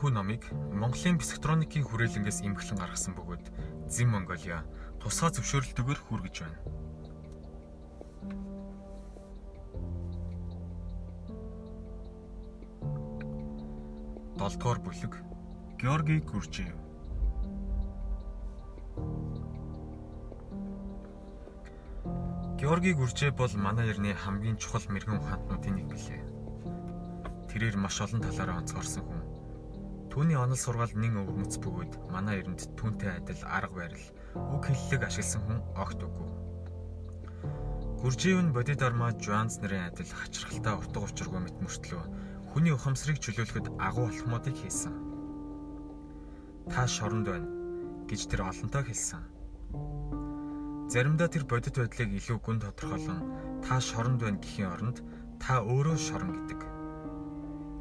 Энэхүү номыг Монголын психотроникийн хүрээлэнгээс имхлэн гаргасан бөгөөд Зим Монголиа тусгай зөвшөөрөлтөөр хүргэж байна. Долдугаар бүлэг Георги Гүржиев Георги Гүржиев бол манай эртний хамгийн чухал мэрэгэн ухаантнуудын нэг билээ. Тэрээр маш олон талаараа онцгорсон хүн. Түүний онол сургаал нэн өвөрмөц бөгөөд манай эрэнд түүнтэй адил арга барил, үг хэллэг ашигласан хүн огт үгүй. Гүржиев нь бодит арма Жуанс нарын адил хачирхалтай утга учиргүй мэт мөртлөө хүний ухамсарыг чөлөөлөхөд агуу алхмуудыг хийсэн. Та шоронд байна гэж тэр олонтоо хэлсэн. Заримдаа тэр бодит байдлыг илүү гүн тодорхойлон та шоронд байна гэхийн оронд та өөрөө шорон гэдэг.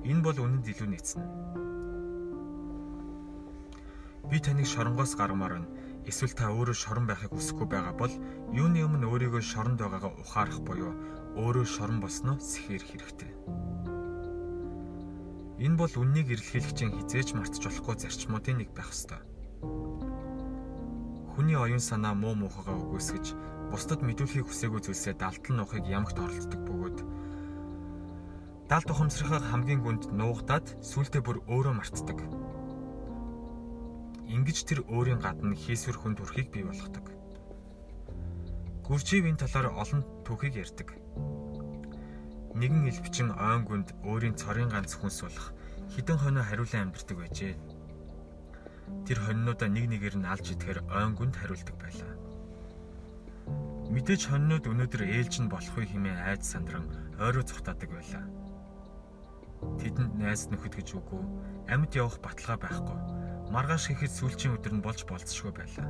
Энэ бол үнэнд илүү нийцнэ. Би таныг шоронгоос гаргамаар байна. Эсвэл та өөрөө шорон байхыг хүсэхгүй байгаа бол юуны өмнө өөрийгөө шоронд байгаагаа ухаарах буюу өөрөө шорон босноо сэхэр хэрэгтэй. Энэ бол үннийг эрэлхийлэгчийн хизээж мартаж болохгүй зарчмуудын нэг байх ёстой. Хүний оюун санаа муу муухайгаа үгүйсгэж бусдад мэдүүлэхийг хүсээгүй зүйлсээ далтал нуухыг ямагт оролддог бөгөөд далд ухамсархаа хамгийн гүнд нуугдаад сүултээ бүр өөрөө мартдаг Ингиж тэр өөрийн гадна хийсвэр хүн төрхийг бий болгодог. Гүржив энэ талаар олон түүхийг ярьдаг. Нэгэн элбчин ойн гүнд өөрийн цорын ганц хүнс болох хідэн хоноо хариулан амьдардаг байжээ. Тэр хоньнуудаа нэг нэгээр нь алж идэхээр ойн гүнд хариулдаг байлаа. Мэдээж хоньнууд өнөөдөр ээлж нь болохгүй хэмээн айд сандран ойроо цухтаадаг байлаа. Тэдэнд найз нөхөд гэж үгүй, амьд явах баталгаа байхгүй маргааш хийхэд сүүлчийн өдөр нь болж болцсошгүй байлаа.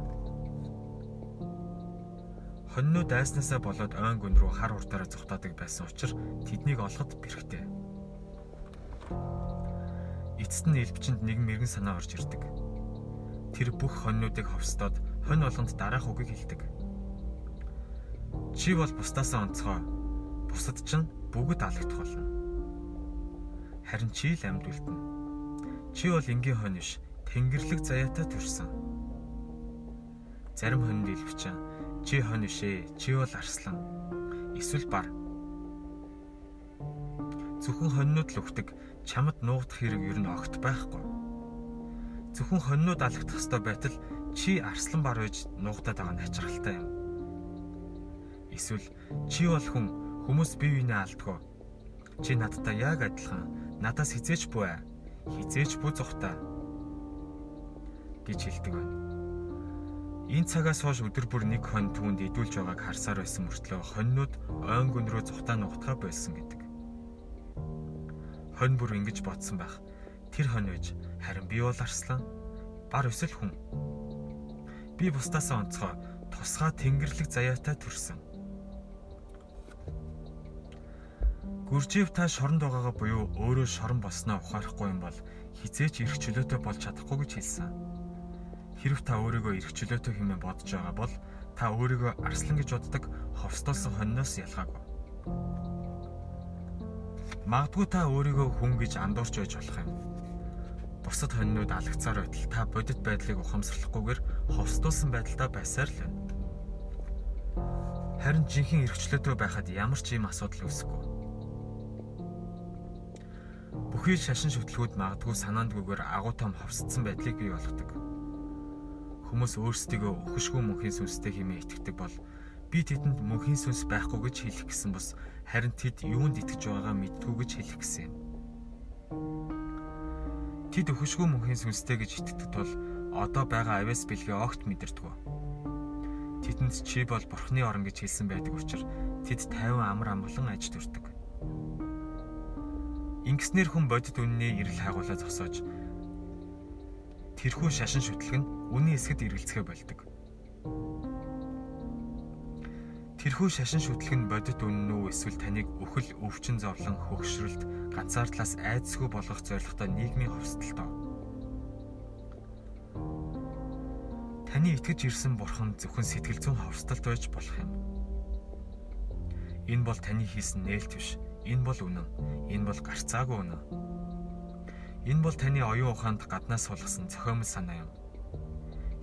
Хоньноо дайснаасаа болоод ойн гүн рүү хар хурдаараа зүхтаадаг байсан учраас тэднийг олоход бэрхтээ. Эцэст нь элбчэнд нэгэн мэрэгэн санаа орж ирдэг. Тэр бүх хоньнуудыг ховстоод хонь болгонд дараах үгийг хэлдэг. Чи бол бусдаасаа онцгой. Бусад ч бүгд алагдах болно. Харин чи л амьд үлдэнэ. Чи бол энгийн хонь биш Тэнгэрлэг заяатай төрсөн. Зарим хонинд илвчин чи хон бишээ, чи бол арслан. Эсвэл бар. Зөвхөн хонинууд л өгдөг чамд нуугдах хэрэг ер нь огт байхгүй. Зөвхөн хонинууд алагдах хэвээр байтал чи арслан бар байж нуугдаад байгаа нь хачирхалтай юм. Эсвэл чи бол хүн хүмүүс бие биенээ алдгүй. Чи надтай яг адилхан надаас хизээч буй. Хизээч бүү зүхтаа гэж хэлдэг байна. Энэ цагаас хойш өдөр бүр нэг хон түүнд идүүлж байгааг харсаар байсан мөртлөө хоньнууд ойн гүн рүү зүхтаа нугатгаа болсон гэдэг. Хонь бүр ингэж бодсон байх. Тэр хонь байж харин би бол арслан бар өсөл хүн. Би бусдаасаа онцгой тусгай тэнгэрлэг заяатай төрсөн. Гүржив та шоронд байгаагаа буюу өөрөө шорон болсноо ухаарахгүй юм бол хизээч эрх чөлөөтэй болж чадахгүй гэж хэлсэн. Хэрв та өөрийгөө эрх чөлөөтэй хэмээн бодож байгаа бол та өөрийгөө арслан гэж боддог ховстолсон хоньноос ялгаагүй. Магадгүй та өөрийгөө хүн гэж андуурч байж болох юм. Бусад хоньнууд алагцаар байтал та бодит байдлыг ухамсарлахгүйгээр ховстолсон байдалтай байсаар л байна. Харин жинхэнэ эрхчлөөтэй байхад ямар ч юм асуудал үүсэхгүй. Бүхий шашин шүтлгүүд магадгүй санаандгүйгээр агуу том ховсдсан байдлыг бий болгодог Хүмүүс өөрсдийгөө өхөшгүй мөнхийн сүнстэй хэмээн итгэдэг бол би тэдэнд мөнхийн сүнс байхгүй гэж хэлэх гэсэн бос харин тэд юунд итгэж байгаагаа мэдтгүү гэж хэлэх гэсэн юм. Тэд өхөшгүй мөнхийн сүнстэй гэж итгэдэг тул одоо байгаа авяас бэлгээ огт мэдэрдэггүй. Тэдэнд чи бол бурхны орон гэж хэлсэн байдаг учраас тэд 50 амар амгалан аж төрдөг. Ингэснээр хүн бодит үнний эрэл хайгуулаа зогсоож тэрхүү шашин шүтлэг нь үнийн эсгэд эргэлцэхэ болдог. Тэрхүү шашин шүтлэг нь бодит үнэн үү эсвэл таныг өхөл өвчин зовлон хөгшрөлт ганцаардлаас айдсгүй болгох зорилготой нийгмийн ховсдолтой. Таны итгэж ирсэн бурхан зөвхөн сэтгэл зүйн ховсдолд байж болох юм. Энэ бол таны хийсэн нээлт биш. Энэ бол үнэн. Энэ бол гарцаагүй үнэн Энэ бол таны оюун ухаанд гаднаас суулгасан зохиомл санаа юм.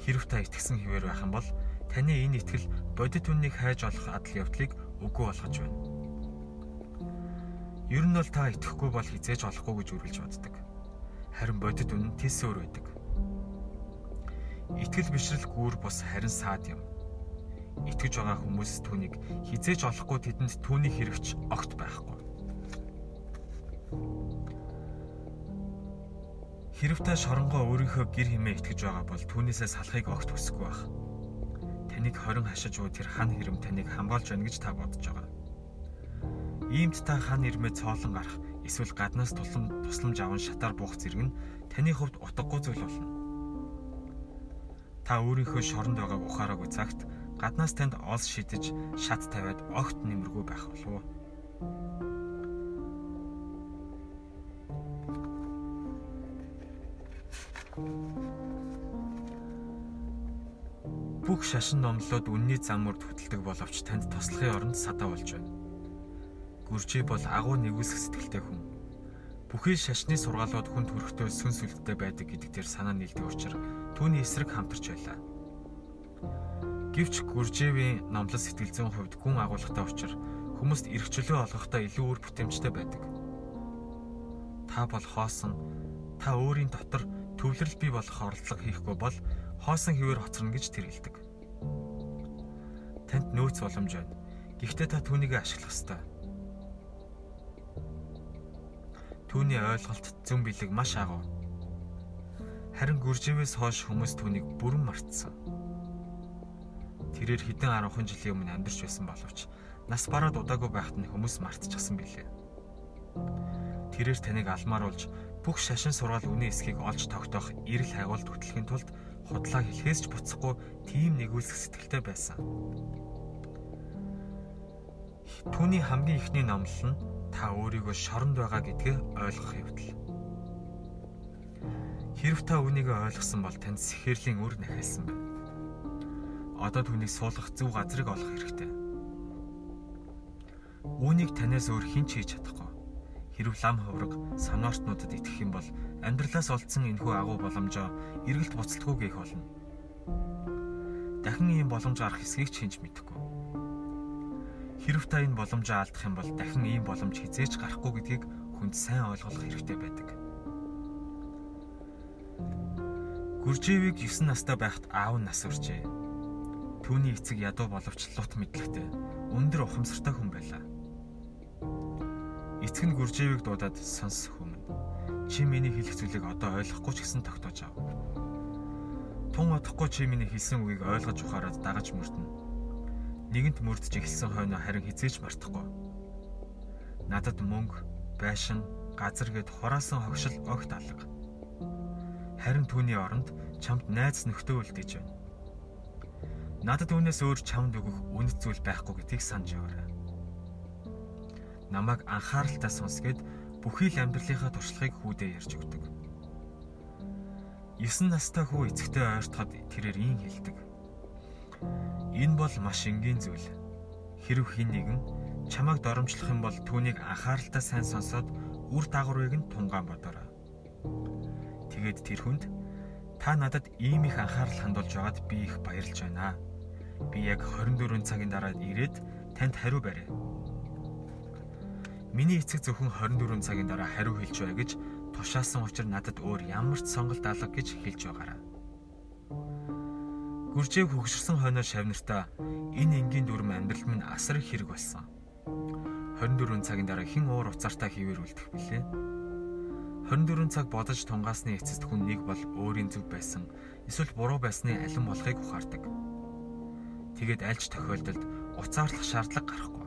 Хэрв та итгэсэн хിവэр байх юм бол таны энэ итгэл бодит үннийг хайж олох адал явдлыг үгүй болгож байна. Ер нь бол та итгэхгүй бол хизээж олохгүй гэж үргэлж боддог. Харин бодит үнэн тис өөр байдаг. Итгэл бишрэл гүүр бус харин саад юм. Итгэж байгаа хүмүүс түүнийг хизээж олохгүй тэдэнд түүний хэрэгч огт байхгүй. Хэрв та шоронгоо өөрийнхөө гэр химээ итгэж байгаа бол түүнээсээ салахыг огт хүсэхгүй байх. Таныг хорин хашиж уу тэр хан хэрэм таныг хамгаалж байна гэж та бодож байгаа. Иймд та хан ирмээ цоолон гарах эсвэл гаднаас тулам тусламж аван шатаар буух зэрэг нь таны хувьд утгагүй зүйл болно. Та өөрийнхөө шоронд байгааг ухаараагүй цагт гаднаас танд олс шидэж шат тавиад огт нэмэргүй байх болов уу? Шашин номлоод үнний зам мөрд хөтэлдэг боловч танд тослохын оронд садаа болж байна. Гүржи бол агуу нэгүсэх сэтгэлтэй хүн. Бүхий шашны сургаалууд хүн төрөхтэй сүнс үлдтэй байдаг гэдэг дээр санаа нийлдэг учраас түүний эсрэг хамтарч байлаа. Гэвч Гүржевийн номлол сэтгэл зүйн хувьд гүн агуулгатай учраас хүмүүст эрх чөлөө олгохдоо илүү үр бүтээмжтэй байдаг. Та бол хоосон та өөрийн дотор төвлөрөл бий болох оролдлого хийхгүй бол хоосон хിവэр хоцорно гэж тэр хэлдэг. Танд нөөц боломж байна. Гэхдээ та түүнийг ашиглах ёстой. Түүний ойлголт зүүн бэлэг маш агуу. Харин гүрживээс хойш хүмүүс түүнийг бүрэн мартсан. Тэрээр хэдэн 10 жилийн өмнө амьдарч байсан боловч нас бараад удаагүй байхад нь хүмүүс мартчихсан билээ. Тэрээр таныг алмааруулж бүх шашин сургаал үнийн эсхийг олж тогтоох эрэл хайгуулт хөтлөхийн тулд худлаа хэлхээс ч буцахгүй тийм нэгүүлсэх сэтгэлтэй байсан. Түүний хамгийн ихний номлол нь та өөрийгөө шоронд байгаа гэдгээ ойлгох явдал. Хэрв та үнийг ойлгосон бол танд сэхэрлийн үр нахилсан байна. Одоо түүнийг суулгах зөв газрыг олох хэрэгтэй. Үүнийг танаас өөр хэн ч хийж чадахгүй Хэрв лам хувраг санаартнуудад итгэх юм бол амьдралаас олдсон энэхүү агуу боломжоо эргэлт буцалтгүй гээх болно. Дахин ийм боломж гарах эсэхийг ч хинж мэдэхгүй. Хэрв та энэ боломжоо алдах юм бол дахин ийм боломж хизээч гарахгүй гэдгийг хүнд сайн ойлгох хэрэгтэй байдаг. Гүржээвийг 9 настай байхад аав нь нас уржээ. Түүний эцэг ядуу боловч лут мэдлэгтэй өндөр ухамсартай хүн байлаа. Эцэг нь гүржээвийг дуудаад сонс хүмүн. Чи миний хэлэх зүйлийг одоо ойлгохгүй ч гэсэн тогтоож ав. Тун одохгүй чи миний хэлсэн үгийг ойлгож ухаарад дагаж мөрдөн. Нэгэнт мөрдөж эхэлсэн хойно харин хизээч мартахгүй. Надад мөнгө, байшин, газар гэд хураасан хогшил огт алга. Харин түүний оронд чамд найз нөхдөө үлдээж байна. Надад үүнээс өөр чамд өгөх үнэт зүйл байхгүй гэдгийг санаж яваарай намайг анхааралтай сонсгээд бүхий л амьдралынхаа туршлагыг хүүдээ ярьж өгдөг. 9 настай хүү эцэгтэй ойртоход тэрээр ийн хэлдэг. Энэ бол маш энгийн зүйл. Хэрв хин нэгэн чамайг доромжлох юм бол түүнийг анхааралтай сайн сонсоод үр дагаврыг нь тунгаан бодоорой. Тэгээд тэр хүнд та надад ийм их анхаарал хандуулж байгаад би их баярлж байна. Би яг 24 цагийн дараа ирээд танд хариу барья Миний эцэг зөвхөн 24 цагийн дараа хариу хэлж бай гэж тушаасан учраас надад өөр ямар ч сонголт алга гэж хэлж байгаараа. Гүржээг хөгшөрсөн хойноо шавнартаа энэ энгийн дүрм амьдрал минь асар их хэрэг болсон. 24 цагийн дараа хэн уур уцаартаа хийвэр үлдэх билээ? 24 цаг бодож тунгаасны эцэст хүн нэг бол өөрийн зөв байсан эсвэл буруу байсны алин болохыг ухаардаг. Тэгээд альж тохиолдолд уцаарлах шаардлага гарахгүй.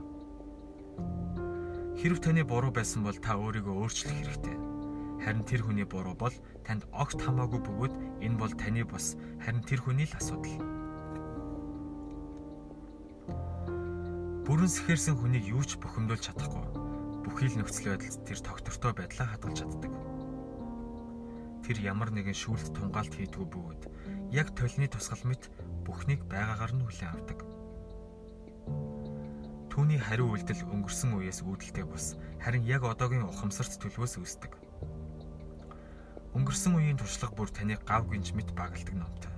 Хэрв таны буруу байсан бол та өөрийгөө өөрчлөх хэрэгтэй. Харин тэр хүний буруу бол танд огт хамаагүй бөгөөд энэ бол таны бус харин тэр хүний л асуудал. Бүрэн сэхэрсэн хүнийг юу ч бухимдуулж чадахгүй. Бүхий л нөхцөл байдалд тэр тогтвортой байдлаа хадгалж чаддаг. Тэр ямар нэгэн шүүлт тунгаалт хийдгүү бөгөөд яг толны тусгал мэт бүхнийг байгаагаар нь хүлээн авдаг. Түүний хариу үйлдэл өнгөрсөн үеэс үүдэлтэй бус харин яг одоогийн ухамсарт төлөвөөс үүсдэг. Өнгөрсөн үеийн туршлага бүр таныг гав гинж мэт багалдаг номтой.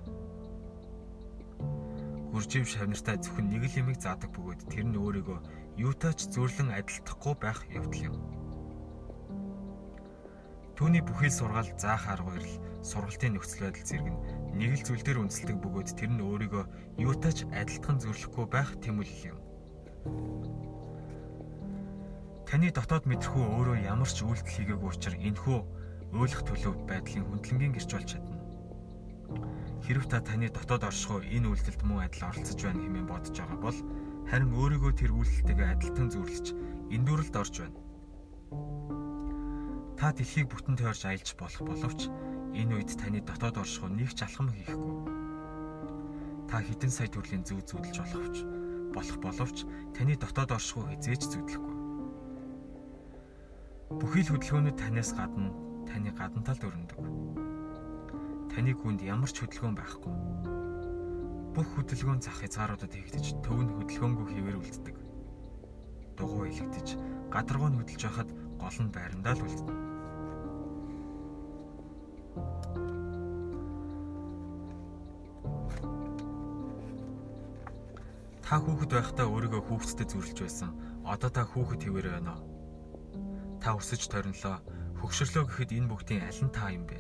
Гүржив шавнартай зөвхөн нэг л юмыг заадаг бөгөөд тэр нь өөрийгөө юутай ч зөөрлөн адилтахгүй байх явдал юм. Түүний бүхэл сургаал заах арга барил, сургалтын нөхцөл байдал зэрэг нь нэг л зүйл дээр үндэслэдэг бөгөөд тэр нь өөрийгөө юутай ч адилтхан зөөрлөхгүй байх тэмүүлэл юм. Таны дотоод мэдрэхүү өөрөө ямар ч үйлдэл хийгээгүй учраас энэхүү өөлөх төлөв байдлын хүндлэнгийн гэрч болж чадна. Хэрв та таны дотоод оршихуй энэ үйлдэлд мөн адил оролцож байна хэмээн бодож байгаа бол харин өөрийгөө тэр үйлдэлтэйгээ адилтан зөвлөж эндүрэлд орж байна. Та дэлхийг бүтэн тойрч аялж болох боловч энэ үед таны дотоод оршихуй нэг ч алхам хийхгүй. Та хэдэн сая төрлийн зөв зөвлөж болохвч болох боловч таны дотоод оршихуй хизээч зүтлэхгүй. Бүхий л хөдөлгөөнүүд танаас гадна таны гадна талд өрнөдөг. Таны хүнд ямар ч хөдөлгөөн байхгүй. Бүх хөдөлгөөн зах хязгааруудад хийгдэж төв нь хөдөлгөөнгүй хийвэр үлддэг. Дугуй илэгдэж, гадаргуу нь хөдөлж байхад гол нь байрандаа л үлддэг. Та хүүхэд байхдаа өөрийгөө хүүхэдтэй зүрлж байсан. Одоо та хүүхэд хэвээр байна уу? Та өсөж торнолоо Хөгшөрлөө гэхэд энэ бүгдийн аль нь та юм бэ?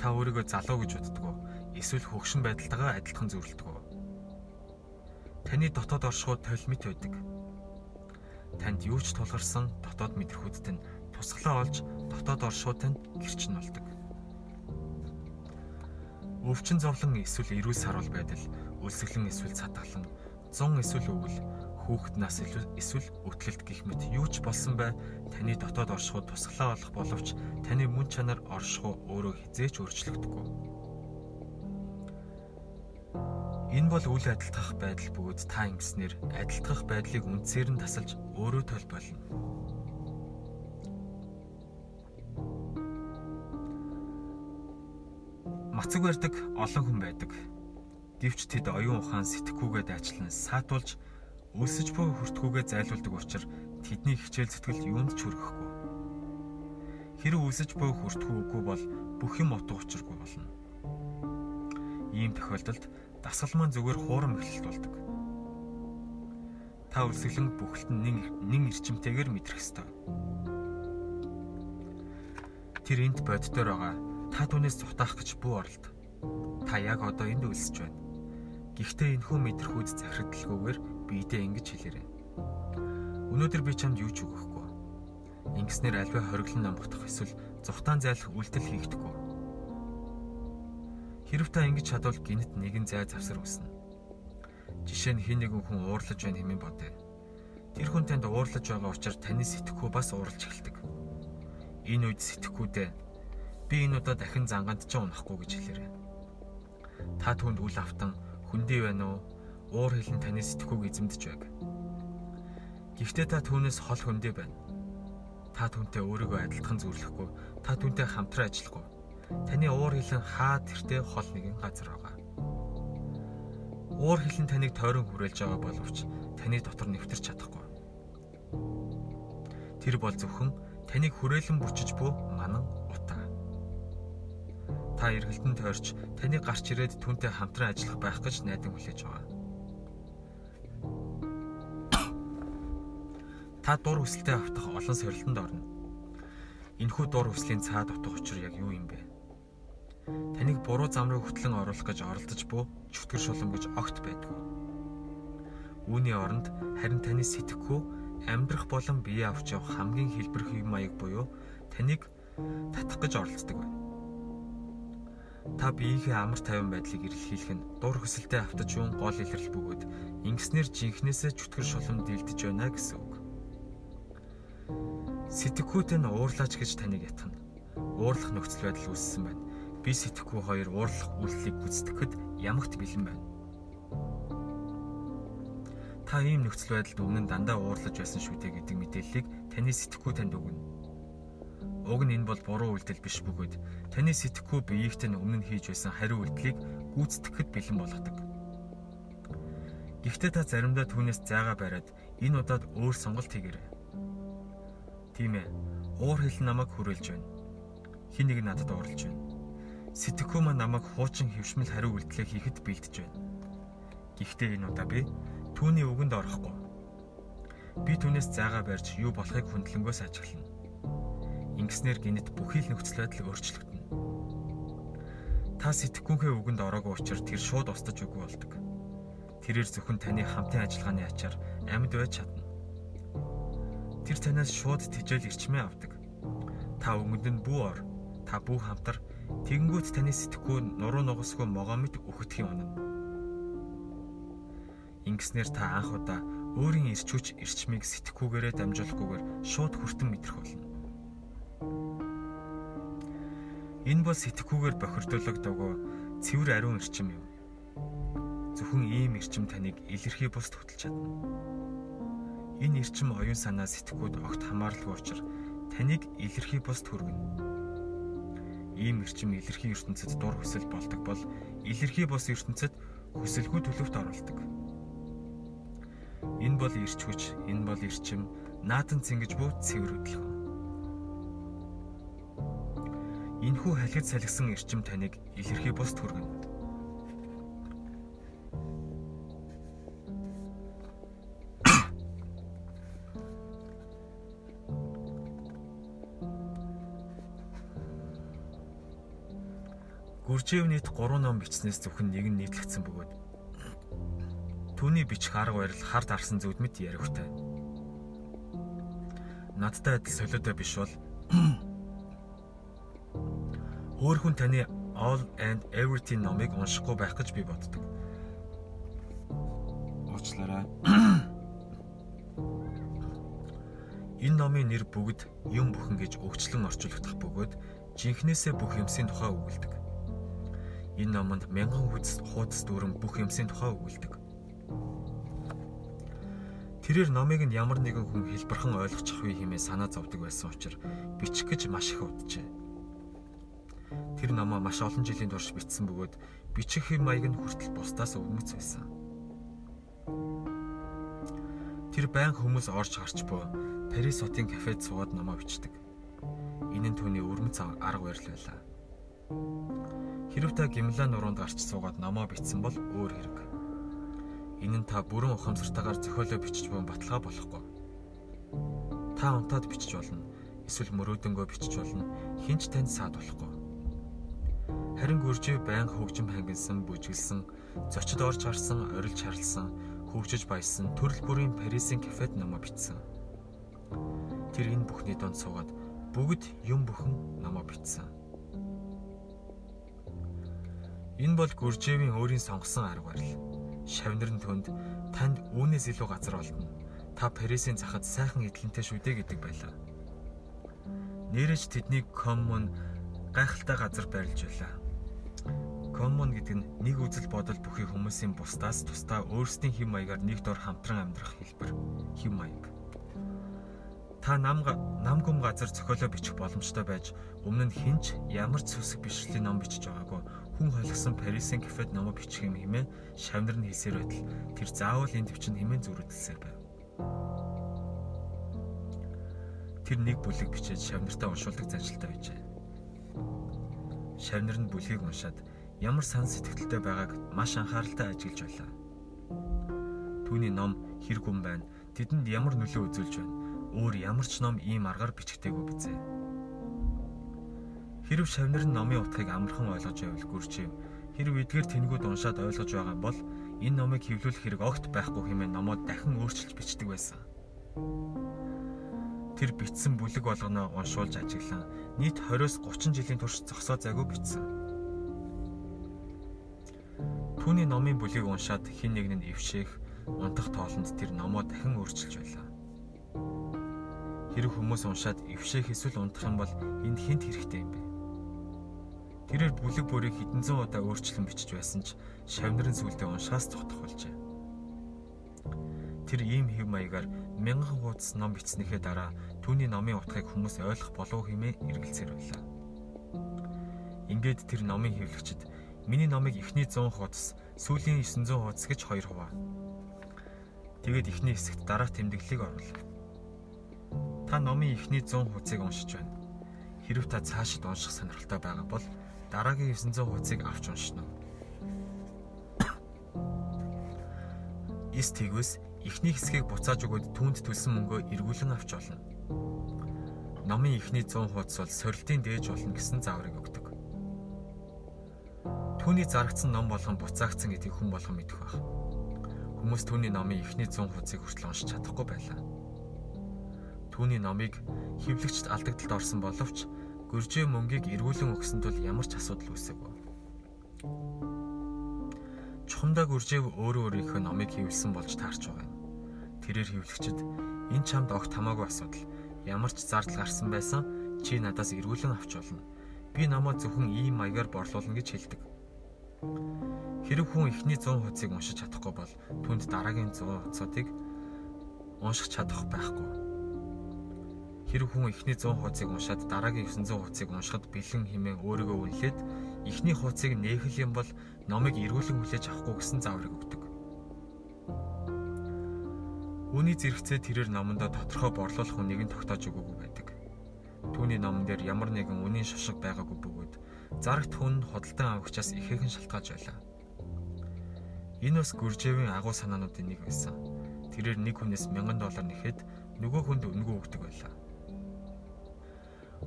Та өөрийгөө залуу гэж боддог уу? Эсвэл хөгшин байдалтайгаа адилхан зөвлөдөг үү? Таны дотоод оршихуй толмит байдаг. Танд юу ч тулгарсан дотоод мэдрэхүйдтэй нь тусглаа олж дотоод оршихуйтай нь гэрчин болдог. Өвчин зовлон эсвэл эрүүл сарвал байдал, өлсгөлэн эсвэл цатгалан, зун эсвэл өвөл хүүхэд нас эсвэл өтлөлт гих мэт юу ч болсон бай таны дотоод оршихуй тусглаа болох боловч таны мөн чанар оршихуй өөрөө хизээч өөрчлөгдөхгүй. Энэ бол үйл адилтгах байдал бөгөөд та ингэснээр адилтгах байдлыг үндсээр нь тасалж өөрөө тол болно. Мацаг барьдаг олон хүн байдаг. Гэвч тэд оюун ухаан сэтгэхүүгээ дайчлан саатуулж Өлсөж буй хүртгүүгээ зайлуулдаг учраас тэдний хичээл зүтгэл юунд ч хүрэхгүй. Хэрэг өлсөж буй хүртгүү үгүй бол бүх юм утга учиргүй болно. Ийм тохиолдолд дасгал маань зүгээр хуурам эхлэлт болдог. Та өлсгөлэн бүхэлд нь нэн нэн эрчимтэйгээр мэдрэх ёстой. Тэр энд боддоор байгаа. Та түүнээс зутаах гэж бүү оролт. Та яг одоо энд өлсөж байна. Гэхдээ энэхүү мэдрэхүйд захирагдalгүйгээр биедээ ингэж хэлээрэй. Өнөөдөр би чамд юу ч өгөхгүй. Ингэснээр альва хориглон номгдох эсвэл зүхтаан зайлах үйлдэл хийгдэхгүй. Хэрв та ингэж чадвал гинт нэгэн зай завсар үснэ. Жишээ нь хин нэгэн хүн уурлаж байна хэмээн бодъё. Тэр хүн танд уурлаж байгаа учраас таны сэтгэхүй бас уурлж эхэлдэг. Энэ үед сэтгэхүйдээ би энэ удаа дахин занганд ч унахгүй гэж хэлээрэй. Та түнд үл автан хүндий байна уу? уур хилэн таны сэтгхүүг эзэмдэж байг. Гэхдээ та түүнээс хол хөндөө байна. Та түүнтэй өөрийгөө адилхан зүрлэхгүй, та түүнтэй хамтран ажиллахгүй. Таны уур хилэн хаа тэртээ хол нэгэн газар байгаа. Уур хилэн таныг тойрон хүрээлж байгаа боловч таны дотор нэвтэрч чадахгүй. Тэр бол зөвхөн таныг хүрээлэн бүчиж буй. Та эргэлтэн тойрч таны гарч ирээд түүнтэй хамтран ажиллах байх гэж найдан хүлээж байгаа. Та дур хүсэлтэд автах олон сорилтонд орно. Энэхүү дур хүслийн цаад утга учир яг юу юм бэ? Таныг буруу зам руу хөтлөн оруулах гэж оролдож буй чөтгөр шулам гэж огт байдгүй. Үүний оронд харин таны сэтгэхүй амьдрах болон бие авч явах хамгийн хэлбэр хэв маяг буюу таныг татах гэж оролддог байна. Та биеийнхээ амар тайван байдлыг эрэлхийлэх нь дур хүсэлтэд автаж юун гол илрэл бөгөөд ингэснээр жинхнээсээ чөтгөр шулам дилдэж байна гэсэн үг. Сэтгэхүйтэй нь уурлаач гэж таныг ятгана. Уурлах нөхцөл байдал үүссэн байна. Би сэтгэхүй хоёр уурлах үйлдэлийг гүйцэтгэхэд ямагт бэлэн байна. Та ийм нөхцөл байдалд өмнө дандаа уурлаж байсан шүү дээ гэдэг мэдээллийг таны сэтгэхүй танд өгнө. Уг нь энэ бол буруу үйлдэл биш бөгөөд таны сэтгэхүй биеигт нь өмнө хийж байсан хариу үйлдэлийг гүйцэтгэхэд бэлэн болгодог. Гэхдээ та заримдаа түүнээс зайгаа бариад энэ удаад өөр сонголт хийгээрэй Тийм ээ. Уур хил намайг хүрээлж байна. Хин нэг надад уралж байна. Сэтгэхүй маань намайг хуучин хөвшмөл хариу үйлдэлээ хийхэд бэлдэж байна. Гэхдээ энэ удаа би түүний үгэнд орохгүй. Би түүнээс заагаа барьж юу болохыг хүндлэнгөөс ажиглана. Ингэснээр гинэт бүхий л нөхцөл байдал өөрчлөгдөнө. Та сэтгэхүйнхээ үгэнд ороогүй учраас тэр шууд устж үгүй болдог. Тэрээр зөвхөн таны хамтын ажиллагааны ачаар амьд байж чадна. Тэр танаас шууд тижэл ирчмээ авдаг. Та өнгөнд нь бүү ор. Та бүү хамтар тэгэнгүүт таны сэтгхүү нуруу нугасгүй могоо мэд өгөх юм унана. Ингэснээр та анх удаа өөрийн ирчүүч ирчмийг сэтгхүүгээрээ дамжуулахгүйгээр шууд хүртэн мэдрэх болно. Энэ бол сэтгхүүгээр бохирдуулагдаагүй цэвэр ариун ирчим юм. Зөвхөн ийм ирчим таныг илэрхий бусд хөтлж чадна. Энэ эрчим оюун санаа сэтгхүүд огт хамааралгүй учраас таныг илэрхий бусд хүргэнэ. Ийм эрчим илэрхий ертөнцид дур хүсэл болдог бол илэрхий бус ертөнцид хүсэлгүй төлөвт оруулдаг. Энэ бол ирч хүч, энэ бол эрчим, наатан цэнгэж буй цэвэр хөдөлгөөн. Энэхүү халихад салгисан эрчим таныг илэрхий бусд хүргэнэ. Гүржээв нийт 3 ном бичснээс зөвхөн нэг нь нийтлэгдсэн бөгөөд түүний бичих арга барил хард арсан зүуд мэд ярихтай. Надтай адил солиотой биш бол өөр хүн таны All and Everything номыг уншихгүй байх гэж би боддог. Уучлаарай. Энэ номын нэр бүгд юм бүхэн гэж өгчлөн орчуулагдах бөгөөд жинхнээсээ бүх юмсийн тухай өгүүлдэг. Энэ номонд мянган хуудас хуудас дүүрэн бүх юмсийн тухай өгүүлдэг. Тэрээр номыг нь ямар нэгэн хүн хэлбэрхэн ойлгочих вэ хэмээн санаа зовдөг байсан учраас бичих гэж маш их уджээ. Тэр номоо маш олон жилийн турш бичсэн бөгөөд бичих хэм маяг нь хүртэл бусдаас өвмөц байсан. Тэр байн хүмүүс орж гарч буй Парис хотын кафед суугаад номоо бичдэг. Энэ нь түүний өрмөц арга барил байлаа. Хэрв та гимлаа нуруунд гарч суугаад номоо бичсэн бол өөр хэрэг. Энэ нь та бүрэн ухамсартайгаар зохиолоо бичиж буй баталгаа болохгүй. Та унтаад бичиж болно. Эсвэл мөрөөдөнгөө бичиж болно. Хинч танд саад болохгүй. Харин гүржээ байнга хөгжим хангилсан, бүжиглсэн, зочид орж гарсан, орилж харлсан, хөгжиж баясан төрөл бүрийн Парисын кафед номоо бичсэн. Тэр энэ бүхний донд суугаад бүгд юм бүхэн номоо бичсэн. Энэ бол Гүржээвийн өөрийн сонгосон арга барил. Шавнар нь түнд танд үүнээс илүү газар олдно. Та Парисын захад сайхан эдлэнтэй шүү дээ гэдэг байлаа. Нэрэж тэднийг коммун гайхалтай газар барилж байлаа. Коммун гэдэг нь нэг үзэл бодол бүхий хүмүүсийн бусдаас тусдаа өөрсдийн хэм маягаар нэг дор хамтран амьдрах хэлбэр хэм маяг. Та нам нам гүм газар зохиолоо бичих боломжтой байж өмнө нь хинч ямар ч сүсэг бишрэлийн ном бичиж байгаагүй хүн холгсон Парисын кафед номоо бичих юм хэмээн шавнар нь хэлсээр байтал тэр заавал энэ төвчөнд хэмээн зүрхэлсээр байв. Тэр нэг бүлэг бичээд шавнартаа уншуулдаг заншилтай байжээ. Шавнар нь бүлгийг уншаад ямар сан сэтгэлтэй байгааг маш анхааралтай ажиглаж байлаа. Түүний ном хэр гүн байна, тэдэнд ямар нөлөө үзүүлж байна, өөр ямар ч ном ийм аргаар бичгдээгүй бизээ. Хэрв шавнар нь номын утгыг амархан ойлгож байвал гүрчээ. Хэрв эдгээр тэнгууд уншаад ойлгож байгаа бол энэ номыг хэвлүүлэх хэрэг огт байхгүй хэмээн номоо дахин өөрчилж бичдэг байсан. Тэр бичсэн бүлэг болгоноо уншуулж ажиглан нийт 20-с 30 жилийн турш зогсоо зайгүй бичсэн. Түүний номын бүлгийг уншаад хин нэг нь эвшээх, унтах тоолонд тэр номоо дахин өөрчилж байлаа. Хэрэг хүмүүс уншаад эвшээх эсвэл унтах юм бол энд хинт хэрэгтэй юм бэ? Тэрээр бүлэг бүрийг хэдэн зуун удаа өөрчлөн бичиж байсан ч шавнарын сүлдээ уншаас цогтох болжээ. Тэр ийм хэв маягаар мянган хуудас ном бичснэхээ дараа түүний номын утгыг хүмүүс ойлгох болов хэмээн эргэлзээр байлаа. Ингээд тэр номын хэвлэгчид миний номыг эхний 100 хуудас, сүүлийн 900 хуудас гэж хоёр хуваа. Тэгээд эхний хэсэгт дараах тэмдэглэлийг оруулав. Та номын эхний 100 хуудсыг уншиж байна Хэрв та цаашид унших сонирхолтой байгаа бол дараагийн 900 хуудсыг авч уншина. Эс тэгвэс эхний хэсгийг буцааж өгөөд түүнд төлсөн мөнгөө эргүүлэн авч олно. Номын эхний 100 хуудас бол сорилтын дээж болно гэсэн зааврыг. Түүний зарагдсан ном болгон буцаагдсан гэдгийг хүн болгон мэдэх байх. Хүмүүс түүний номын эхний 100 хуудсыг хүртэл уншиж чадахгүй байлаа. Түүний номыг хөвлөгчд алдагдлалд орсон боловч гөржөө мөнгийг эргүүлэн өгсөн тул ямар ч асуудал үүсэв. Чухамдаа гөржөө өөрөө өөрийнхөө номыг хөвлсөн болж таарч байгаа юм. Тэрээр хөвлөгчд энэ чамд огт хамаагүй асуудал ямар ч зардал гарсан байсан чи надаас эргүүлэн авч болно. Би намаа зөвхөн ийм маягаар борлуулна гэж хэлдэг. Хэрэг хүн эхний 100 хуудсыг уншиж чадахгүй бол түнд дараагийн 100 хуудсуудыг унших чадах байхгүй. Хэрэг хүн эхний 100 хуудсыг уншаад дараагийн 900 хуудсыг уншихад бэлэн хэмээн өөрийгөө үнэлээд эхний хуудсыг нээх юм бол номыг эргүүлэн хүлээж авахгүй гэсэн зааврыг өгдөг. Үүний зэрэгцээ тэрээр номондоо тодорхой борлуулах үнийг нь тогтоож өгөөгүй байдаг. Түүний номон дээр ямар нэгэн үнийн шошго байгаагүй бөгөөд зарагт хүн худалдан авагчаас ихээхэн шалтгаалж байлаа. Энэ бас Гүржээвийн агуу санаануудын нэг байсан. Тэрээр нэг хүнээс 1000 доллар нэхэд нөгөө хүнд өнгөө өгдөг байлаа.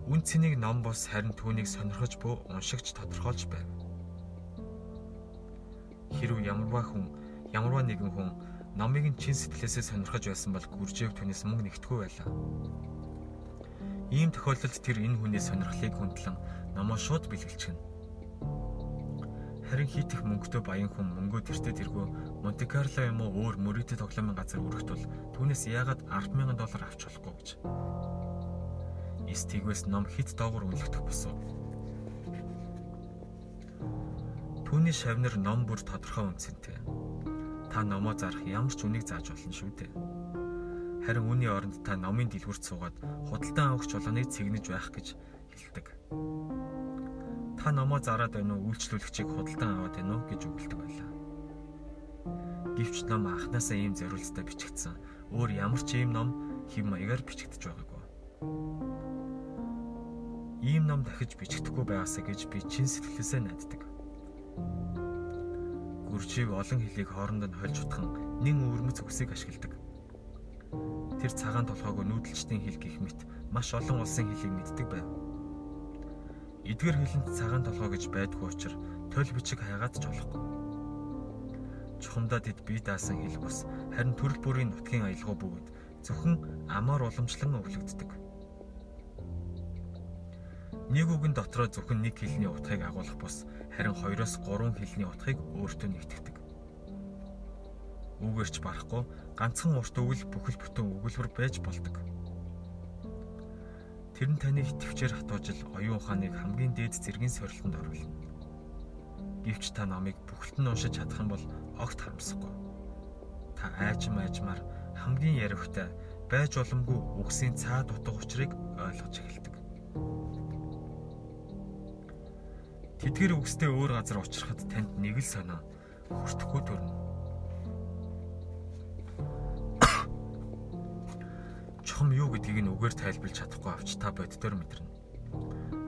Үн цэнийг ном бос харин түүнийг сонирхож буй уншигч тодорхойлж байв. Хэрв ямарваа хүн ямарваа нэгэн хүн номыг нь чин сэтгэлээсээ сонирхож байсан бол Гүржээв түүнээс мөнгө нэгтгэхгүй байлаа. Ийм тохиолдолд тэр энэ хүний сонирхлыг хүндлэн номоо шууд бэлгэлчихнэ. Харин хит их мөнгөтэй баян хүн мөнгөө тэртээ тэргүй Монте Карло юм уу өөр мөрөдө тоглоомын газар өргөтөл түүнээс яагаад 100000 доллар авч болохгүй гэж. Стигвэс ном хит доогор үнэлэгдэх босов. Түүний шавнар ном бүр тодорхой үнцэнтэй. Та номоо зарах ямар ч үнийг зааж болно шүү дээ. Харин үүний оронд та номын дэлгүрт суугаад худалдан авах чулууныг цэгнэж байх гэж хэлдэг. Та номоо зараад байна уу үйлчлүүлэгчийг худалдан аваад байна уу гэж өгүүлдэг байлаа. Гэвч ном анханасаа ийм зориулцтай бичигдсэн. Өөр ямар ч ийм ном хэм маягаар бичигдэж байгаагүй. Ийм ном дахиж бичигдэхгүй байгаасаа гэж би чин сэтгэлээсээ найддаг. Гүржийг олон хэлийг хоорондоо нь хольж утхан нэн өвөрмөц үгсийг ашигладаг. Тэр цагаан толгойг нүүдэлчдийн хэл гих мэт маш олон улсын хэлийг мэддэг байв. Эдгээр хэлэнд цагаан толгой гэж байдгүй учраас тойл бичиг хайгаад ч болохгүй. Чухамдаа тэд бие даасан хэл бус харин төрөл бүрийн нутгийн аялгаа бөгөөд зөвхөн амаар уламжлан өглөгддөг. Нэг үгэн дотроо зөвхөн нэг хэлний утгыг агуулах бус харин 2-оос 3 хэлний утгыг өөртөө нэгтгэдэг. Үгээрч барахгүй ганцхан урт өгөл бүхэл бүтэн өгүүлбэр байж болдог. Тэр нь таны итгэвчээр хатуужил оюун ухааныг хамгийн дээд зэргийн сорилтонд оруулна. Гэвч та номыг бүхэлд нь уншиж чадах юм бол огт харамсахгүй. Та айжм айжмаар хамгийн яривхтай байж боломгүй үгсийн цаа дутга учрыг ойлгож эхэлдэг. Тэдгэр үгстэй өөр газар учрахад танд нэг л санаа хүртэхгүй төрнө. Юу гэдгийг нь үгээр тайлбарлаж чадахгүй авч та боддоор мэдэрнэ.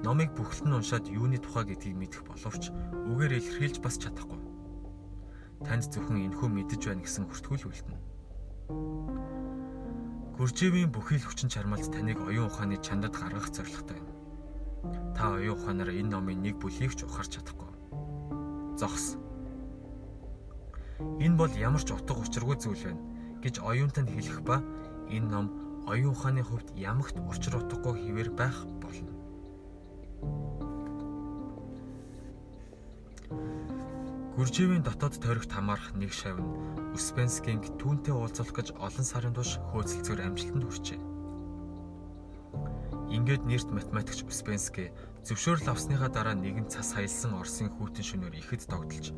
Номыг бүхэлд нь уншаад юуны тухай гэдгийг мэдэх боловч үгээр илэрхийлж бас чадахгүй. Танд зөвхөн энэхүү мэдэж байна гэсэн хүртгүүл үлдэнэ. Гүржээвийн бүхий л хүчин чармайлт таныг оюун ухааны чандад гаргах зорилготой юм. Та оюун ухаанаар энэ номын нэг бүлийг ч ухаарч чадахгүй. Зогс. Энэ бол ямар ч утга учиргүй зүйл байна гэж оюунтанд хэлэх ба энэ ном оюун ухааны хувьд ямагт учир утгагүй хിവэр байх болно. Гүржээвийн дотоод тойрогт хамаарах нэг шав нь Успенскийн түүнтэй уулзах гэж олон сарын турш хөөцөлцөөр амжилтанд хүрчээ. Ингээд нэрт математикч Успенский зөвшөөрөл авсныхаа дараа нэгэн цас хаялсан Оросын хүүтэн шөнөөр ихэд тогтолж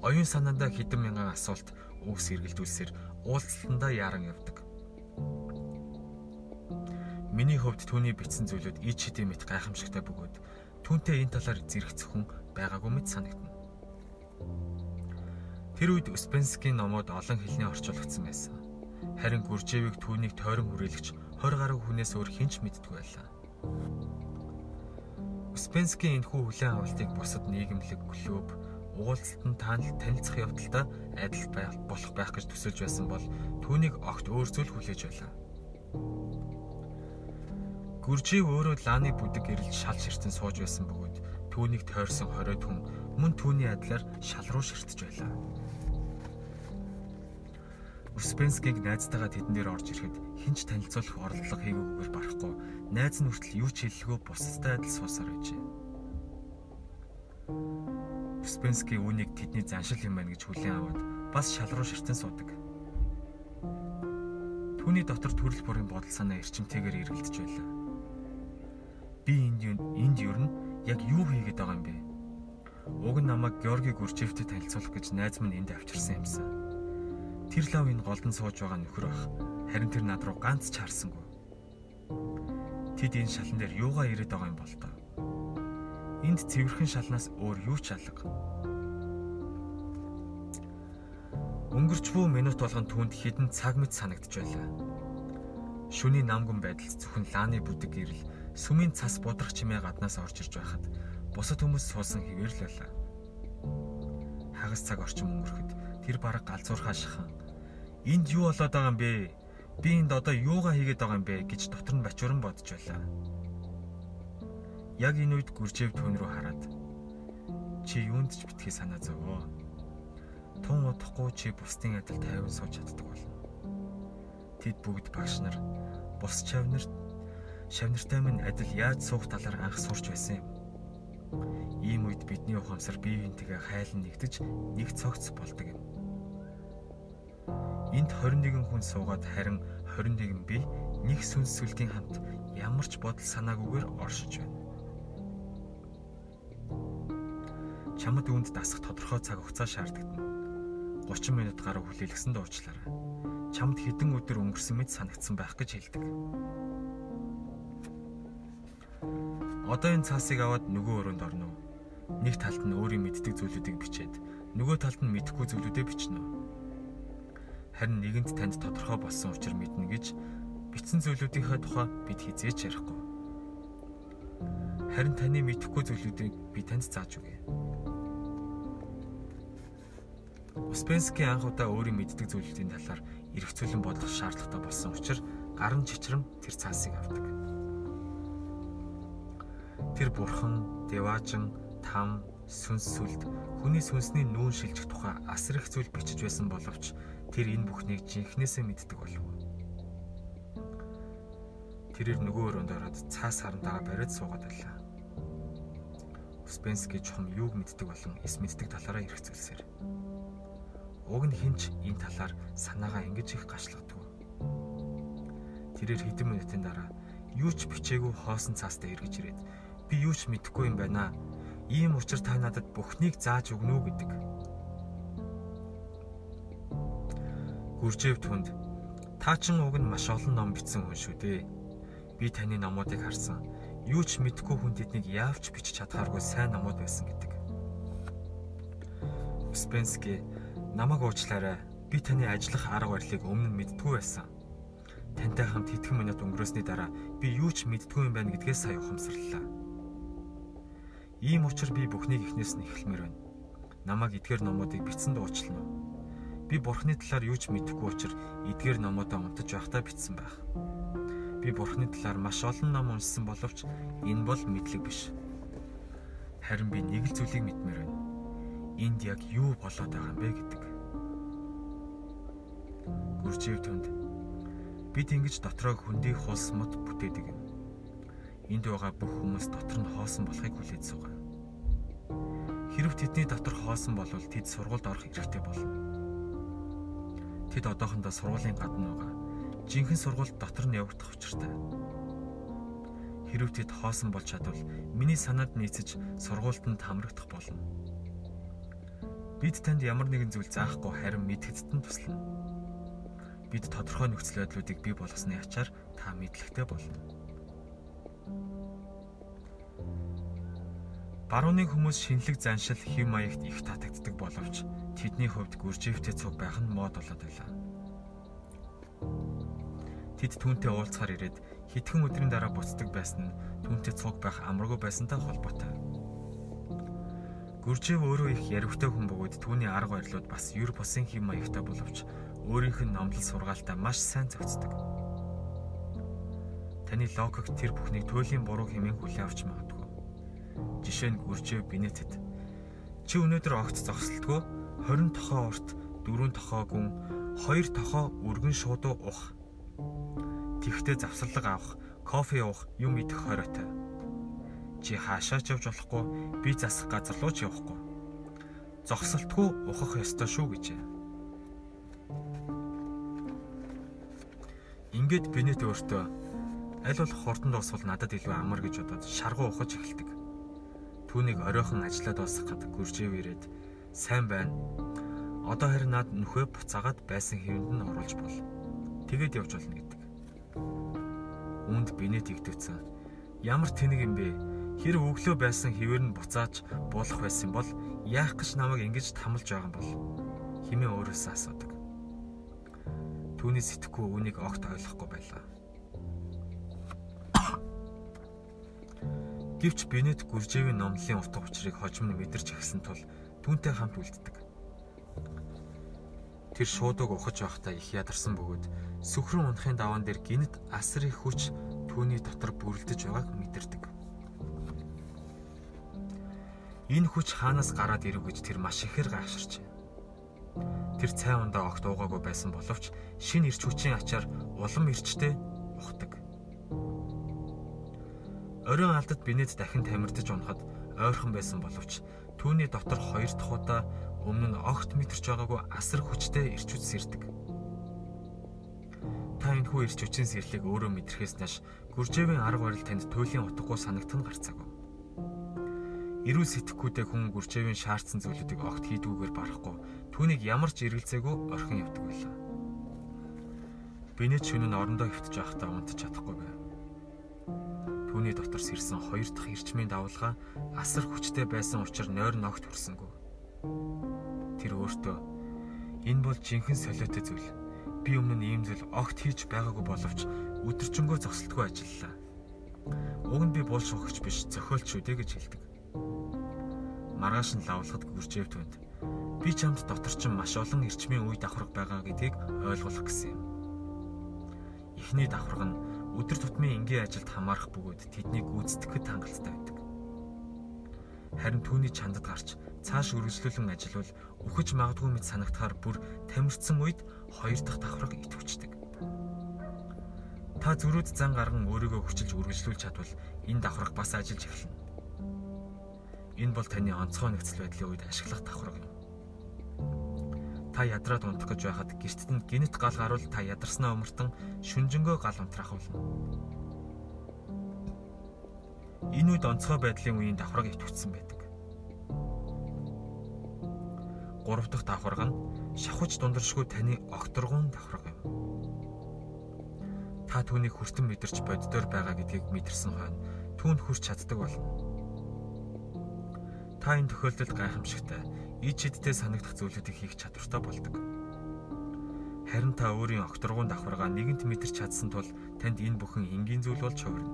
оюун санаандаа хэдэн мянган асуулт үгс эргэлдүүлсээр уулзалтандаа яран явдаг. Миний хувьд түүний бичсэн зүйлүүд ич хэдийн мэт гайхамшигтай бөгөөд түүнтэй энэ талаар зэрэгцэх хүн байгаагүй мэт санагдана. Тэр үед Успенскийн номууд олон хэлний орчуулагдсан байсан. Харин Гүржээвийг түүнийг тойрон хүрээлэгч 20 гаруй хүнээс өөр хинч мэддэггүй байлаа. Успенскийн энэхүү хүлээн авалтыг бусад нийгэмлэг клуб уулзалтанд таанал танилцах явдалтай адил болох байх гэж төсөөлж байсан бол түүнийг огт өөр зүйл хүлээж байлаа. Гүржийг өөрөө Ланы бүдэг ирэлж шал ширтэн сууж байсан бөгөөд түүнийг тойрсон 20 хүн мөн түүний адилаар шал руу ширтэж байлаа. Успенскийг найзтайгаа тэдэн дээр орж ирэхэд хинч танилцуулах орлого хийгүйгээр барахгүй найз нь хүртэл юу ч хэллэгөө бусдтай адил суусаар байжээ. Успенский үүнийг тэдний заншил юм байна гэж хүлээн аваад бас шал руу ширтэн суудаг. Түүний дотор төрөл бүрийн бодол санаа эрчимтэйгээр эргэлдэж байлаа. Би энд энд юу н яг юу хийгээд байгаа юм бэ? Уг нь намайг Георги Гүрчевтэй танилцуулах гэж найз минь энд авчирсан юмсан. Тэр лав энэ голдон сууж байгаа нөхөр бах. Харин тэр над руу ганц ч харсангүй. Тэд энэ шалан дээр юугаа ирээд байгаа юм бол тоо. Энд цэвэрхэн шалнаас өөр юу ч алга. Өнгөрч буй минут болгон түүнд хідэн цаг мэт санагдж байлаа. Шүний намган байдал зөвхөн лааны бүдэг гэрэл сүмийн цас будрах чимээ гаднаас орж ирж байхад бусад хүмүүс суусан хэвээр л байлаа. Хагас цаг орчим өнгөрөхөд тэр бараг галзуурхаа шахан. Энд юу болоод байгаа юм бэ? Би энд одоо юугаа хийгээд байгаа юм бэ гэж дотор нь бачууран бодож байлаа. Яг энэ үед гүржэв түүн рүү хараад чи юунд ч битгий санаа зовоо. Тун удахгүй чи бусдын адил тайван сууж чаддаг болно. Тэд бүгд багш нар бус чавнарт шавнартай минь адил яаж суух талаар анх сурч байсан юм. Ийм үед бидний ухамсар бие биентэйгээ хайлан нэгдэж нэг цогц болдог юм. Энд 21 хүн суугаад харин 21 бие нэг сүнс сүлтийн хамт ямар ч бодол санаагүйгээр оршиж байна. чамд үүнд дасах тодорхой цаг хугацаа шаардагдана. 30 минут гаруй хүлээлгэсэн дуучлаарай. Чамд хэдэн өдөр өнгөрсөн мэт санагдсан байх гэж хэлдэг. Одоо энэ цаасыг аваад нөгөө өрөөнд орно уу? Нэг талд нь өөрийн мэддэг зүйлүүдийг бичээд нөгөө талд нь мэдэхгүй зүйлүүдээ бичнэ үү? Харин нэгэнд танд тодорхой болсон учир мэднэ гэж бичсэн зүйлүүдийнхээ тухай бид хизээч ярихгүй. Харин таны мэдэхгүй зүйлүүдийг би танд зааж өгье. Успенский анх удаа өөрийн мэддэг зүйлүүдийн талаар эргцүүлэн бодох шаардлагатай болсон учраас гарын чичрэм тэр цаасыг авдаг. Тэр бурхан, деважин, там, сүнс сүлд хүний сүнсний нүүн шилжих тухай асар их зүйл бичиж байсан боловч тэр энэ бүхнийг жинхнээсээ мэддэг болов. Тэрээр нөгөө өрөөнд ороод цаас харантайгаа бариад суугаад байлаа. Успенский чухам юуг мэддэг болон эс мэддэг талаараа эргцүүлсээр. Уг нь хинч энэ талаар санаагаа ингэж их гашлагдаг. Тэрээр хэдэн минутын дараа юу ч бичээгүй хоосон цаастаа эргэж ирээд би юу ч мэдэхгүй юм байна. Ийм учраас та надад бүхнийг зааж өгнө үү гэдэг. Гүржэв түнд та чин уг нь маш олон ном бичсэн хүн шүү дээ. Би таны номуудыг харсан. Юу ч мэдэхгүй хүн тэднийг яавч бичиж чадхааргүй сайн номууд байсан гэдэг. Успенский Намайг уучлаарай. Би таны ажиллах арга барилыг өмнө нь мэддгүй байсан. Тантай хамт хэдхэн минут өнгөрөөсний дараа би юу ч мэддгүй юм байна гэдгээс сая ухамсарлаа. Ийм учраас би бүхнийг эхнээс нь эхлэмээр байна. Намайг эдгээр номуудыг бичсэнд уучлана уу? Би бурхны талаар юу ч мэдэхгүй учраас эдгээр номуудаа унтаж байхдаа бичсэн байх. Би бурхны талаар маш олон ном уншсан боловч энэ бол мэдлэг биш. Харин би нэг л зүйлийг мэдмээр байна энд яг юу болоод байгаа юм бэ гэдэг. Гүржив төнд бид ингэж дотроо хөндий хулс мод бүтээдэг юм. Энд байгаа бүх хүмүүс дотор нь хоосон болохыг хүлээж суугаа. Хэрв тэдний дотор хоосон бол тэд сургуульд орох эрхтэй болно. Тэд одоохондоо сургуулийн гадна байгаа. Жинхэнэ сургуульд дотор нь явагдах учиртай. Хэрв тэд хоосон болж чадвал миний санаанд нийцэж сургуульд нь хамрагдах болно Бид танд ямар нэгэн зүйл заахгүй харин мэдгэдтэн туслана. Бид тодорхой нөхцөл байдлуудыг бий болгосны ачаар та мэдлэгтэй болно. Барууны хүмүүс шинэлэг заншил хэм маягт их татагддаг боловч тэдний хувьд гүрживтэй цуг байх нь мод болоод байлаа. Тэд түүнтэй уулзахаар ирээд хитгэн өдрийн дараа буцдаг байсан нь түүнтэй цуг байх амаргүй байсантай холбоотой. Гүржив өөрөө их яривтай хүн бөгөөд түүний арга барилуд бас юр бусын хэм маягтай боловч өөрийнх нь номлол сургаалтай маш сайн зохицдог. Таны логик тэр бүхнийг туйлын буруу хэмээн хүлээн авч магадгүй. Жишээ нь гүржив бинетэд чи өнөөдөр огт зогсолтгүй 20 тохоо урт 4 тохоо гүн 2 тохоо өргөн шуудуу ух. Тэгвтээ завсарлага авах, кофе уух, юм идэх хориотой. Чи хаашаач явж болохгүй, би засах газар руу ч явахгүй. Зогсолтгүй ухах ёстой шүү гэжээ. Ингээд бинет өөртөө аль болох хурдан дуусвал надад илүү амар гэж бодоод шаргуу ухаж эхэлдэг. Түүнийг оройхон ажиллаад дуусгахад гүржээв ирээд сайн байна Одоо харин над нөхөө буцаагаад байсан хэвэнд нь оруулж бол. Тэгээд явж болно гэдэг. Үүнд бинет игдвцэн. Ямар тэнэг юм бэ? Хэр өглөө байсан хэвээр нь буцааж болох байсан бол яах гэж намайг ингэж тамалж байгаа юм бол химээ өөрөөсөө асуудаг. Түүний сэтгэхгүй үүнийг огт ойлгохгүй байлаа. Гэвч Бенет Гүржээвийн номлолын утга учирыг хожим нь мэдэрч эхэлсэн тул түүнтэй хамт үлддэг. Тэр шуудаг ухаж байхдаа их ядарсан бөгөөд сүхрэн унахын даваан дээр гинт асар их хүч түүний дотор бүрлдэж байгааг мэдэрдэг. Энэ хүч хаанаас гараад ирв гэж тэр маш ихээр гайхширч. Тэр цай ундаа огт уугаагүй байсан боловч шин ирч хүчийн ачаар улам ирчтэй ухдаг. Оройн алдад бинэд дахин тамирдаж унахад ойрхон байсан боловч түүний дотор хоёр дахь удаа өмнө нь огт мэдэрч байгаагүй асар хүчтэй ирч үз сэрдэг. Та энэ хүү ирч үчийн сэрлийг өөрөө мэдрэхээс нааш Гүржээвийн арга барил танд туйлын утгагүй санагт нь гарцаагүй. Ирүүл сэтгэхүйтэй хүн Гүржээвийн шаардсан зүйлүүдийг огт хийдгүүгээр барахгүй түүнийг ямар ч эргэлзээгүй орхин явдаг байлаа. Биний шөнө нь орондоо хөвтөж байхдаа унтж чадахгүй байв. Түүний дотор сэрсэн хоёр дахь эрчмийн давлгаа асар хүчтэй байсан учраас нойр ногт хүрсэнгүй. Тэр өөртөө энэ бол жинхэнэ солиотой зүйл. Би өмнө нь ийм зүйл огт хийж байгаагүй боловч өдөржингөө зогсолтгүй ажиллалаа. Уг нь би буул шухагч биш, зохиолч шүү дээ гэж хэлдэг. Маргааш нь лавлахад гүржээв түнд. Би чамд дотор чинь маш олон эрчмийн үе давхарга байгаа гэдгийг ойлгуулах гэсэн юм. Эхний давхарга нь өдөр тутмын энгийн ажилд хамаарах бөгөөд тэднийг гүйцэтгэхэд хангалттай байдаг. Харин түүний чандад гарч цааш үргэлжлүүлэн ажиллавал үхэж магадгүй мэт санагдахаар бүр тамирцсан үед хоёр дахь давхраг итвчдэг. Та зөрүүд зан гарган өөрийгөө хүчилж үргэлжлүүлж чадвал энэ давхраг бас ажиллаж эхэлнэ. Энэ бол таны онцгой нөхцөл байдлын үед ашиглах давхраг юм. Та ядраад унтах гэж байхад гэртд нь гинт гал гарвал та ядарснаа өмөртөн шүнжэнгөө гал унтраах болно. Энэ үед онцгой байдлын үеийн давхраг итвчсэн байдаг. 3 дахь давхарга нь шавхаж дундаршгүй таны огторгон давхарга юм. Та түүнийг хүртэн мэдэрч боддоор байгаа гэдгийг мэдэрсэн хойно түүнд хүрч чаддаг болно. Та энэ тохиолдолд гайхамшигтай ид шидтэй санагдах зүйлүүдийг хийх чадвартай болдог. Харин та өөрийн огторгон давхаргаа нэгэнт мэдэрч чадсан тул танд энэ бүхэн энгийн зүйл болж хувирна.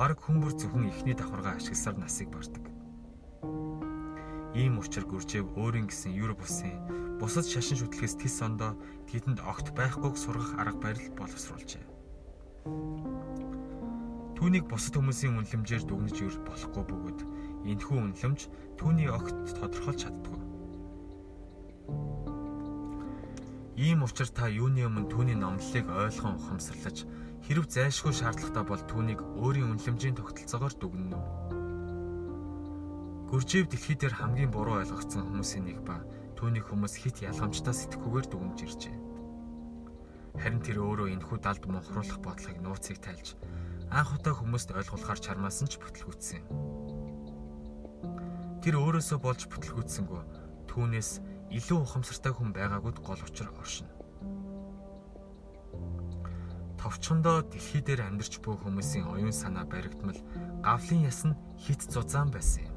Бараг хүмүүр зөвхөн ихний давхаргаа ашигласаар насыг бардаг. Ийм учраас Гүржэв өөрийн гэсэн Европ улсын бусад шашин шүтлгээс тис ондоо тэдэнд огт байхгүйг сургах арга барил боловсруулжээ. Түүнийг бусад хүмүүсийн үнэлэмжээр дүгнэж ир болохгүй бөгөөд энэхүү үнэлэмж түүний огт тодорхойлж чаддгүй. Ийм учраас та юуны өмнө түүний номлолыг ойлгон ухамсарлаж хэрв зайлшгүй шаардлагатай бол түүнийг өөрийн үнэлэмжийн тогтолцоогоор дүгнэнэ. Гүржив дэлхий дээр хамгийн буруу ойлгогдсон хүмүүсийн нэг ба түүний хүмүүс хит ялгамжтай сэтгэхүүгээр дүгнж иржээ. Харин тэр өөрөө энэхүү далд монхруулах бодлогыг нууцыг тайлж анх удаа хүмүүст ойлгуулахар чармаасан ч бүтлгүүцсэн. Тэр өөрөөсөө болж бүтлгүүцсэнгүү түүнээс илүү ухамсартай хүн байгаагүйд гол учир оршино. Товчхондоо дэлхий дээр амьдарч буй хүмүүсийн оюун санаа баригдмал гавлын яс нь хит зузаан байсан юм.